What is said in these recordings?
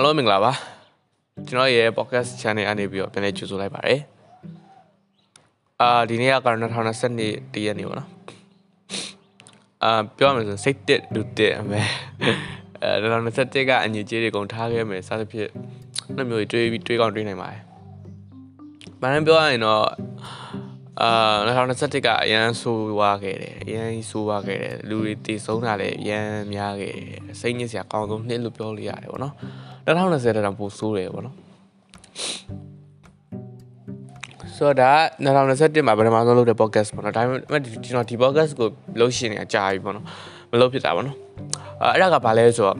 အားလုံးမင်္ဂလာပါကျွန်တော်ရဲ့ podcast channel အနေပြီးတော့ပြန်လည်ကြိုဆိုလိုက်ပါတယ်အာဒီနေ့က2020တရက်နေ့ပေါ့နော်အာပြောရမယ်ဆိုစိတ်တက်လူတက်အမေအဲ2021ကအညီကြီးတွေကုန်ထားခဲ့မယ်စသဖြင့်နှစ်မျိုးတွေးပြီးတွေးကောင်းတွေးနိုင်ပါတယ်။ဘာလဲပြောရရင်တော့ အာ2021ကအရန်ဆိုးွားခဲ့တယ်အရန်ဆိုးွားခဲ့တယ်လူတွေတည်ဆုံးတာလည်းအရန်များခဲ့တယ်စိတ်ညစ်စရာအကောင်းဆုံးနှစ်လို့ပြောလို့ရတယ်ပေါ့နော်2020တောင်ပိုဆိုးတယ်ပေါ့နော်ဆိုတော့2021မှာဗမာဆုံးလုပ်တဲ့ podcast ပေါ့နော်ဒါပေမဲ့ကျွန်တော်ဒီ podcast ကိုလုပ်ရှင်နေအကြာပြီပေါ့နော်မလုပ်ဖြစ်တာပေါ့နော်အဲအဲ့ဒါကဘာလဲဆိုတော့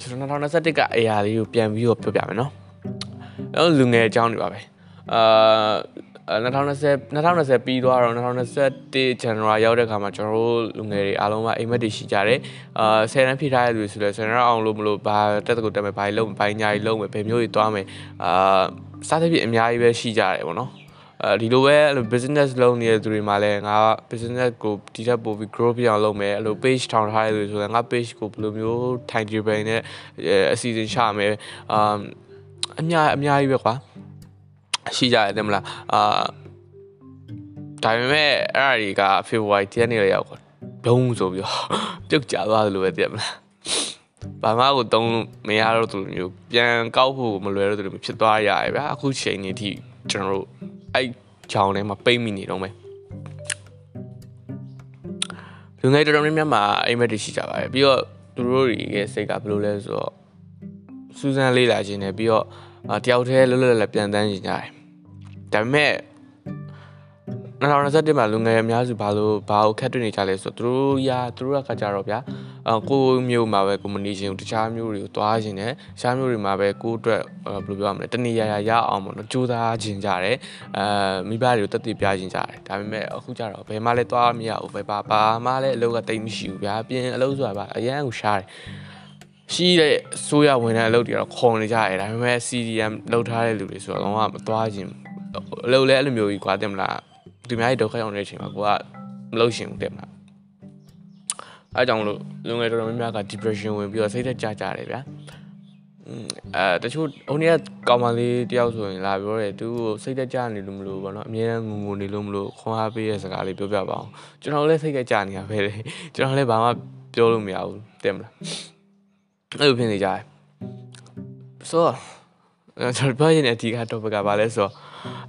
ကျွန်တော်2021ကအရာလေးကိုပြန်ပြီးတော့ပြောပြမယ်နော်အဲ့လူငယ်အကြောင်းတွေပါပဲအာ 2020 2020ပြီးသွားတော့2021 January ရောက်တဲ့ခါမှာကျွန်တော်တို့လူငယ်တွေအားလုံးကအိမ်မက်တွေရှိကြတယ်အာ10ရန်ဖြည့်ထားရတဲ့လူဆိုလဲ10ရန်အောင်လို့မလို့ဘာတက်တကူတက်မယ်ဘာလုံးဘာညာကြီးလုံးမယ်ဘယ်မျိုးကြီးသွားမယ်အာစားသဖြင့်အများကြီးပဲရှိကြတယ်ပေါ့နော်အဲဒီလိုပဲအဲ့လို business လုပ်နေတဲ့သူတွေမှာလည်းငါ business ကိုဒီထက်ပိုပြီး grow ပြအောင်လုပ်မယ်အဲ့လို page ထောင်ထားရလို့ဆိုရင်ငါ page ကိုဘယ်လိုမျိုး time table နဲ့အစီအစဉ်ချမယ်အာအများအများကြီးပဲကွာ ရှိကြရတယ်မလားအာဒါပေမဲ့အဲ့အရာတွေက February 10ရက်နေ့ရောက်တော့ဘုံဆိုပြီးတော့ပြုတ်ကျသွားတယ်လို့ပဲသိရမလားဘာမှကိုတုံးမရတော့သူမျိုးပြန်ကောက်ဖို့မလွယ်တော့သူမျိုးဖြစ်သွားရရဲ့ဗျာအခုချိန်နေထိကျွန်တော်တို့အဲ့ကြောင်ထဲမှာပိတ်မိနေတော့မယ်လူငယ်တော်တော်များများမှာအိမ်မက်တွေရှိကြပါတယ်ပြီးတော့သူတို့တွေရဲ့စိတ်ကဘယ်လိုလဲဆိုတော့စူးစမ်းလေးလာခြင်းနဲ့ပြီးတော့တယောက်တည်းလွတ်လွတ်လပ်လပ်ပြန်တန်းနေကြတယ် ဒါပေမဲ့2021မှာလူငယ်အများစုဘာလို့ဘာကိုခက်တွေ့နေကြလဲဆိုတော့သူတို့ရာသူတို့ကကြတော့ဗျာအကိုမျိုးမှာပဲကိုမနေချင်ဘူးတခြားမျိုးတွေကိုသွားခြင်းနဲ့တခြားမျိုးတွေမှာပဲကိုအတွက်ဘယ်လိုပြောရမလဲတနေရာရာရအောင်ပေါ့နော်ကြိုးစားခြင်းကြတယ်အဲမိဘတွေကိုတက်တည်ပြခြင်းကြတယ်ဒါပေမဲ့အခုကြတော့ဘယ်မှလည်းသွားမရဘူးပဲဘာဘာမှလည်းအလုပ်ကတိတ်မရှိဘူးဗျာပြင်အလုပ်ဆိုတာဗျာအရန်ကိုရှားတယ်ရှိတဲ့ဆိုးရဝင်တဲ့အလုပ်တွေတော့ခေါ်နေကြရတယ်ဒါပေမဲ့ CDM လောက်ထားတဲ့လူတွေဆိုတော့လုံးဝမသွားခြင်း အလုပ်လည်းအဲ့လိုမျိုးကြီးကွာတင်မလားသူများရဲ့ဒုက္ခရောက်နေတဲ့အချိန်မှာကိုကမလုပ်ရှင်ဘူးတဲ့မလားအဲကြောင့်မလို့လူငယ်တော်တော်များများက depression ဝင်ပြီးတော့စိတ်သက်ကြကြတယ်ဗျာအဲတချို့ဟိုနေ့ကကောင်မလေးတယောက်ဆိုရင်လာပြောတယ်သူကိုစိတ်သက်ကြနေလို့မလို့ဘောနော်အမြဲတမ်းငုံငုံနေလို့မလို့ခွန်အားပေးတဲ့စကားလေးပြောပြပါအောင်ကျွန်တော်လည်းစိတ်သက်ကြနေတာပဲလေကျွန်တော်လည်းဘာမှပြောလို့မရဘူးတဲ့မလားအဲ့လိုဖြစ်နေကြတယ်ဆိုတော့ ကျွန်တော်ပြောရင်အဓိက topic ကဘာလဲဆိုတော့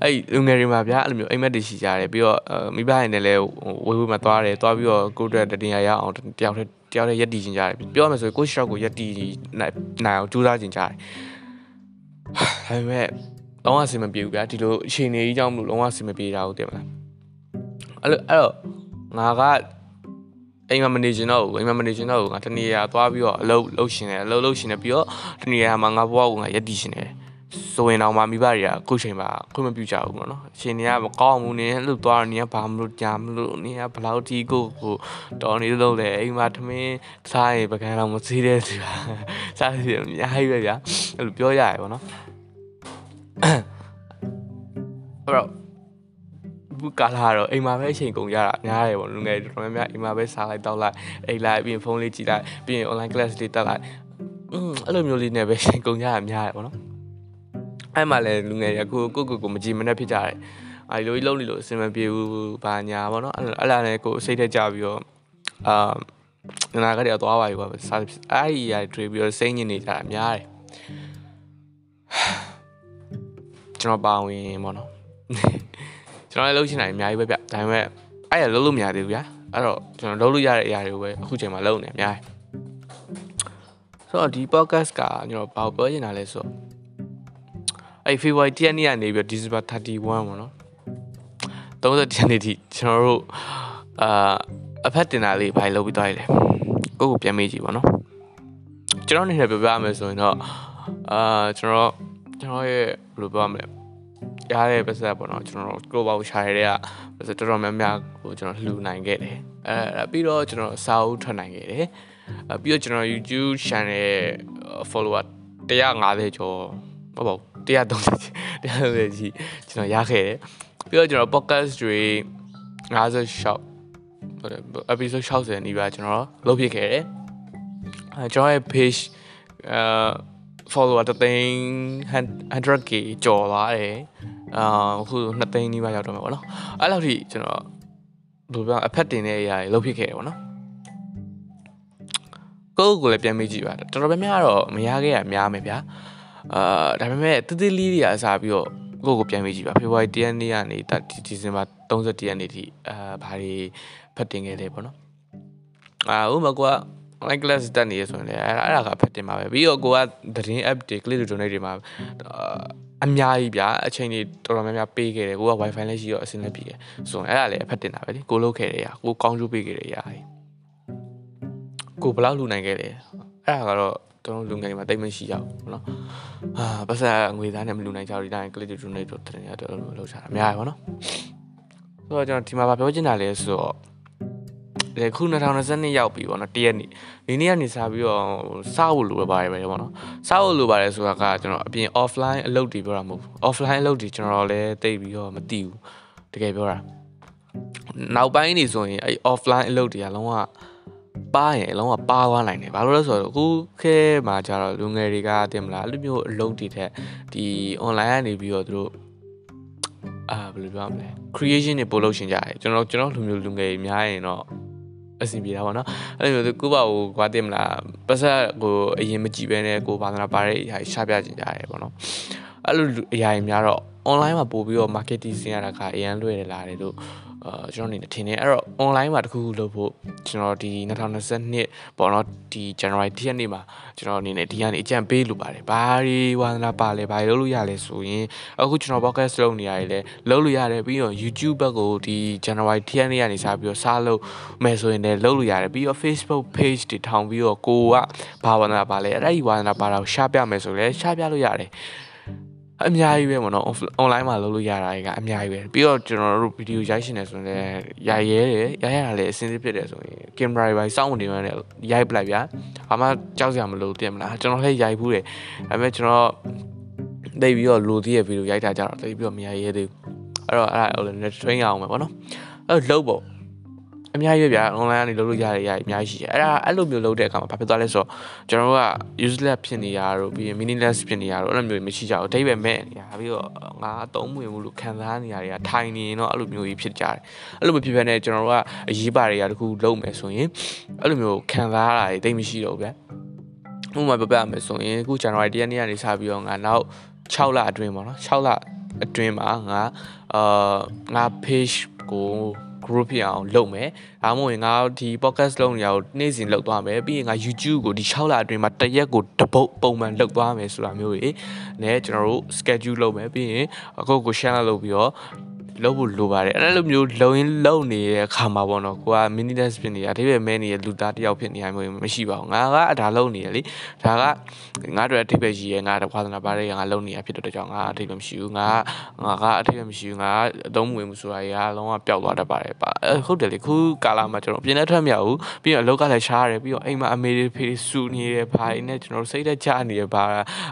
အဲ့လူငယ်တွေမှာဗျာအဲ့လိုမျိုးအိမ်မက်တွေရှိကြတယ်ပြီးတော့မိဘတွေနဲ့လည်းဝေးဝေးမှာသွားတယ်သွားပြီးတော့ကိုယ့်အတွက်တတင်ရရအောင်တယောက်တည်းတယောက်တည်းရက်တည်ခြင်းကြတယ်ပြောရမယ်ဆိုရင်ကိုယ့်ရှောက်ကိုရက်တည်နိုင်အောင်ကြိုးစားခြင်းကြတယ်ဒါပေမဲ့လုံးဝအဆင်မပြေဘူးဗျာဒီလိုအချိန်နေကြီးကြောင့်မလို့လုံးဝအဆင်မပြေတာဟုတ်တယ်မလားအဲ့လိုအဲ့တော့ငါကအိမ်မှာမနေချင်တော့ဘူးအိမ်မှာမနေချင်တော့ဘူးငါတနေရာသွားပြီးတော့အလုပ်လုပ်ရှင်တယ်အလုပ်လုပ်ရှင်တယ်ပြီးတော့တနေရာမှာငါဘဝကိုငါရက်တည်ရှင်တယ် ဆိုရင်တော့မှမိဘတွေကအခုချိန်မှာခွင့်မပြုကြဘူးပေါ့နော်အချိန်တွေကမကောင်းဘူးနင်းလှုပ်သွားတော့နင်းကဘာမလို့ကြာမလို့နင်းကဘလောက်တီကိုကိုတော်နေလို့လေအိမ်မှာထမင်းစားရင်ပကံတော့မစည်းတဲ့သူစားစီအများကြီးပဲဗျာအဲ့လိုပြောရရပေါ့နော်အဲ့တော့ဘူးကာလာတော့အိမ်မှာပဲအချိန်ကုန်ကြတာများတယ်ပေါ့လူငယ်တော်တော်များများအိမ်မှာပဲစားလိုက်တောက်လိုက်အိမ်လိုက်ပြီးရင်ဖုန်းလေးကြည့်လိုက်ပြီးရင် online class လေးတက်လိုက်อืมအဲ့လိုမျိုးလေးနဲ့ပဲအချိန်ကုန်ကြတာများတယ်ပေါ့နော် အဲ့မှာလည်းလူငယ်တွေကကိုကိုကိုကိုမကြည်မနှက်ဖြစ်ကြတယ်အဲ့လိုကြီးလုံးနေလို့အဆင်မပြေဘူးဘာညာပေါ့နော်အဲ့လာနဲ့ကိုစိတ်ထက်ကြပြီးတော့အာနာကတည်းကသွားပါပြီကွာစားအဲ့ဒီရတွေးပြီးတော့စိတ်ညစ်နေကြတာများတယ်ကျွန်တော်ပါဝင်ပေါ့နော်ကျွန်တော်လည်းလှုပ်ချင်တာအများကြီးပဲဗျဒါပေမဲ့အဲ့ရလှုပ်လို့မရသေးဘူးဗျာအဲ့တော့ကျွန်တော်လှုပ်လို့ရတဲ့အရာတွေကိုပဲအခုချိန်မှာလှုပ်နေအများကြီးဆိုတော့ဒီ podcast ကကျွန်တော်ဘာပြောချင်တာလဲဆိုတော့ အဲ့ February 10ရက်နေ့ကနေပြီး December 31ပေါ့နော်30ရက်နေ့ထိကျွန်တော်တို့အာအဖက်တင်တာလေးဘိုင်လုပ်ပြီးသွားရလေကိုကိုပြန်မေးကြည့်ပါနော်ကျွန်တော်အနေနဲ့ပြောပြရမယ်ဆိုရင်တော့အာကျွန်တော်ကျွန်တော်ရဲ့ဘယ်လိုပြောရမလဲရတဲ့ပတ်သက်ပေါ့နော်ကျွန်တော် global ရှာရတဲ့ကပတ်သက်တော်တော်များများကိုကျွန်တော်လှူနိုင်ခဲ့တယ်အဲပြီးတော့ကျွန်တော်စာအုပ်ထွက်နိုင်ခဲ့တယ်ပြီးတော့ကျွန်တော် YouTube channel follower 150ကျော်ဟုတ်ပါဘူး 130 130ကြီးကျွန်တော်ရခဲ့တယ်ပြီးတော့ကျွန်တော် podcast တွေ56ဟုတ်တယ် episode 60နီးပါးကျွန်တော်လုပ်ဖြစ်ခဲ့တယ်အဲကျွန်တော်ရဲ့ page အဲ follower တသိန်း 100k ကျော်သွားတယ်အာအခု2သိန်းနီးပါးရောက်တော့မှာပေါ့နော်အဲ့လောက်ထိကျွန်တော်ဘယ်လိုပြောအဖက်တင်တဲ့အရာတွေလုပ်ဖြစ်ခဲ့တယ်ပေါ့နော်ကိုယ့်ကိုယ်လည်းပြန်မေးကြည့်ပါတော်တော်များများတော့မရခဲ့ရများမယ်ဗျာ အာဒါပေမဲ့တတိလေးတွေအစားပြီးတော့ကိုယ့်ကိုပြန်မေးကြည့်ပါဖေဖော်ဝါရီ10ရက်နေ့ကနေဒီဇင်ဘာ31ရက်နေ့ထိအာဘာတွေဖတ်တင်ခဲ့လဲပေါ့နော်အာဥပမာက online class တက်နေရဆိုရင်လည်းအဲ့ဒါအဲ့ဒါကဖတ်တင်ပါပဲပြီးတော့ကိုကသတင်း app တွေ click to donate တွေမှာအများကြီးဗျာအချိန်တွေတော်တော်များများပေးခဲ့တယ်ကိုက wifi လည်းရှိတော့အဆင်လည်းပြေတယ်ဆိုရင်အဲ့ဒါလည်းအဖတ်တင်တာပဲလေကိုလုပ်ခဲ့တယ်ရာကိုကောင်းကျိုးပေးခဲ့တယ်ရာကိုဘယ်လောက်လူနိုင်ခဲ့လဲ အဲ့ဒါကတော့ကျွန်တော်လူငယ်တွေမှာတိတ်မရှိကြဘူးเนาะအာပတ်စံငွေသားနဲ့မလူနိုင်ကြဘူးဒီတိုင်း click to donate တို့တင်ရတော့လောက်ချတာအများကြီးပေါ့နော်ဆိုတော့ကျွန်တော်ဒီမှာပြောချင်တာလဲဆိုတော့လေခု2022ရောက်ပြီပေါ့နော်တရက်နေ့ဒီနေ့ကနေစပြီးတော့စဖို့လိုပါတယ်ပဲပေါ့နော်စဖို့လိုပါတယ်ဆိုတာကကျွန်တော်အပြင် offline အလုပ်တွေပြောတာမဟုတ်ဘူး offline အလုပ်တွေကျွန်တော်လည်းတိတ်ပြီးတော့မသိဘူးတကယ်ပြောတာနောက်ပိုင်းနေဆိုရင်အဲ့ offline အလုပ်တွေကလုံးဝ ပါရင်အလုံးဝပါသွားနိုင်တယ်ဘာလို့လဲဆိုတော့အခုခဲမှာကျတော့လူငယ်တွေကတင်မလားအဲ့လိုမျိုးအလုပ်တွေထက်ဒီ online ကနေပြီးတော့သူတို့အာဘယ်လိုပြောမလဲ creation တွေပို့လို့ရှင်ကြတယ်ကျွန်တော်ကျွန်တော်လူမျိုးလူငယ်တွေများရင်တော့အဆင်ပြေတာပေါ့နော်အဲ့လိုမျိုးကိုပါကိုကွာတင်မလားပတ်ဆက်ကိုအရင်မကြည့်ပဲနဲ့ကိုဘာသာပါတဲ့အရာရှာပြကြင်ကြရတယ်ပေါ့နော်အဲ့လိုအရာတွေများတော့ online မှာပို့ပြီးတော့ marketing ဆင်ရတာကအရန်လွယ်တယ်လားတဲ့လို့ အာကျွန်တော်အနေနဲ့ထင်တယ်အဲ့တော့ online မှာတခုခုလုပ်ဖို့ကျွန်တော်ဒီ2022ပေါ့နော်ဒီ January 10ရက်နေ့မှာကျွန်တော်အနေနဲ့ဒီကနေအကြံပေးလိုပါတယ်ဘာတွေဝါသနာပါလဲဘာတွေလုပ်လို့ရလဲဆိုရင်အခုကျွန်တော် podcast လုပ်နေရတယ်လေလုပ်လို့ရတယ်ပြီးတော့ YouTube ဘက်ကိုဒီ January 10ရက်နေ့ကနေစပြီးတော့စားလုပ်မယ်ဆိုရင်လည်းလုပ်လို့ရတယ်ပြီးတော့ Facebook page တွေထောင်ပြီးတော့ကိုကဘာဝါသနာပါလဲအဲ့ဒီဝါသနာပါတာကိုရှားပြမယ်ဆိုလည်းရှားပြလို့ရတယ် အများကြီးပဲပေါ့နော် online မှာလုပ်လို့ရတာကအများကြီးပဲပြီးတော့ကျွန်တော်တို့ဗီဒီယိုရိုက်ရှင်နေဆိုရင်ရိုက်ရဲတယ်ရိုက်ရတာလည်းအဆင်သင့်ဖြစ်တယ်ဆိုရင်ကင်မရာတွေပိုင်းစောင့်နေမှလည်းရိုက်ပလိုက်ဗျာဘာမှကြောက်စရာမလိုတင်မလားကျွန်တော်လည်းရိုက်ဘူးတယ်ဒါပေမဲ့ကျွန်တော်တိတ်ပြီးတော့လိုသေးရဲ့ဗီဒီယိုရိုက်တာကြတော့တိတ်ပြီးတော့မရိုက်ရဲသေးဘူးအဲ့တော့အဲ့ဒါဟိုလည်း train အောင်ပဲပေါ့နော်အဲ့လှုပ်ပေါ့ အများကြီးပဲဗျာ online ကနေလုပ်လို့ရတဲ့ရအများကြီးရှိတယ်အဲ့ဒါအဲ့လိုမျိုးလုပ်တဲ့အခါမှာဘာဖြစ်သွားလဲဆိုတော့ကျွန်တော်တို့က useless ဖြစ်နေရတော့ပြီးရင် meaningless ဖြစ်နေရတော့အဲ့လိုမျိုးမရှိကြဘူးအတိတ်ပဲမဲ့နေရပြီးတော့ငါအသုံးဝင်မှုလို့ခံစားနေရတွေကထိုင်နေရင်တော့အဲ့လိုမျိုးကြီးဖြစ်ကြတယ်အဲ့လိုမျိုးဖြစ်ဖြစ်နေကျွန်တော်တို့ကအရေးပါတွေကတခုလုပ်မယ်ဆိုရင်အဲ့လိုမျိုးခံစားရတာတွေတိတ်မရှိတော့ဘူးဗျာဥပမာပြပြမယ်ဆိုရင်အခု January 1ရက်နေ့ကနေစပြီးတော့ငါနောက်6လအတွင်းပေါ့နော်6လအတွင်းမှာငါအာငါ page ကို group ဖြစ်အောင်လုပ်မယ်။ဒါမှမဟုတ်ရင်ငါဒီ podcast လုပ်နေရကိုနေ့စဉ်လုပ်သွားမယ်။ပြီးရင်ငါ YouTube ကိုဒီ6လအတွင်းမှာတစ်ရက်ကိုတစ်ပုတ်ပုံမှန်လုပ်သွားမယ်ဆိုတာမျိုးတွေနဲ့ကျွန်တော်တို့ schedule လုပ်မယ်ပြီးရင်အခုကို share လုပ်ပြီးတော့ လုပ်ဖို့လိုပါတယ်အဲ့လိုမျိုးလုံရင်လုံနေတဲ့အခါမှာပေါ့နော်ကိုက mini desk ဖြစ်နေတာဒါပေမဲ့မဲနေတဲ့လူသားတယောက်ဖြစ်နေရမျိုးမရှိပါဘူးငါကအဒါလုံနေရလေဒါကငါတို့အထိပ္ပယ်ကြီးရဲ့ငါတခွာသနာပါတဲ့ငါလုံနေရဖြစ်တဲ့ကြောင့်ငါအထိပ္ပယ်မရှိဘူးငါငါကအထိပ္ပယ်မရှိဘူးငါအသုံးမဝင်ဘူးဆိုတာကြီးကလုံးဝပျောက်သွားတတ်ပါတယ်ပါဟုတ်တယ်လေခုကာလာမှာကျွန်တော်ပြင်နေထွက်မရဘူးပြီးတော့အလောက်ကလည်းရှားရတယ်ပြီးတော့အိမ်မှာအမေတွေဖေစူနေတယ်ဘာတွေနဲ့ကျွန်တော်စိတ်သက်ချနေရပါ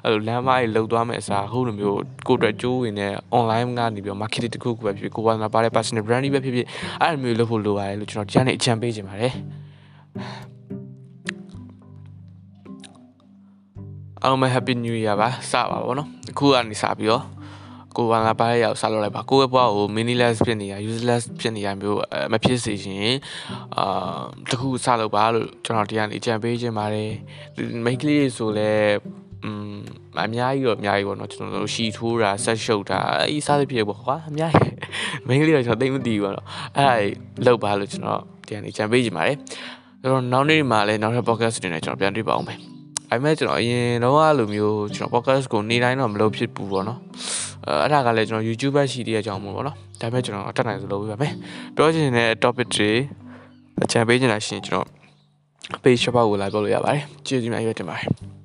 အဲ့လိုလမ်းမကြီးလှုပ်သွားမယ်အစားဟုတ်လိုမျိုးကိုအတွက်ကြိုးဝင်တဲ့ online ကနေပြီးတော့ marketing တခုခုပဲဖြစ်ကိုဝါသနာပါတဲ့ personal branding ပဲဖြစ်ဖြစ်အဲ့လိုမျိုးလုပ်ဖို့လိုပါတယ်လို့ကျွန်တော်ဒီကနေအကြံပေးချင်ပါတယ်အားလုံးပဲ happy new year ပါစပါပါဘောနော်အခုကနေစပြီးတော့ကိုယ်ကငါပါရရောက်ဆက်လုပ်လိုက်ပါကိုယ့်ရဲ့ဘဝကို meaningless ဖြစ်နေရ useless ဖြစ်နေရမျိုးမဖြစ်စေရှင်အာတခုစလုပ်ပါလို့ကျွန်တော်ဒီကနေအကြံပေးခြင်းပါတယ် main ကလေးဆိုလဲ อืมအများကြီးတော့အများကြီးပေါ့နော်ကျွန်တော်တို့ရှီထိုးတာဆက်ရှုပ်တာအဲဒီစားသဖြင့်ပေါ့ကွာအများကြီး main ကလေးတော့ကျွန်တော်သိမသိဘူးပေါ့နော်အဲ့ဒါလောက်ပါလို့ကျွန်တော်ဒီကနေကြံပေးကြပါတယ်ဆိုတော့နောက်နေ့မှာလည်းနောက်ထပ် podcast တွေနဲ့ကျွန်တော်ပြန်တွေ့ပါအောင်မယ်အဲ့မဲ့ကျွန်တော်အရင်တော့လိုမျိုးကျွန်တော် podcast ကိုနေ့တိုင်းတော့မလုပ်ဖြစ်ဘူးပေါ့နော်အဲ့ဒါကလည်းကျွန်တော် YouTuber ရှိတဲ့အကြောင်းမို့ပေါ့နော်ဒါပေမဲ့ကျွန်တော်အတက်နိုင်ဆိုလုပ်ပေးပါမယ်ပြောချင်တဲ့ topic တွေအကြံပေးချင်တာရှင်ကျွန်တော် page ရှော့ပါကိုလာပြောလို့ရပါတယ်ကျေးဇူးများရွတ်တင်ပါတယ်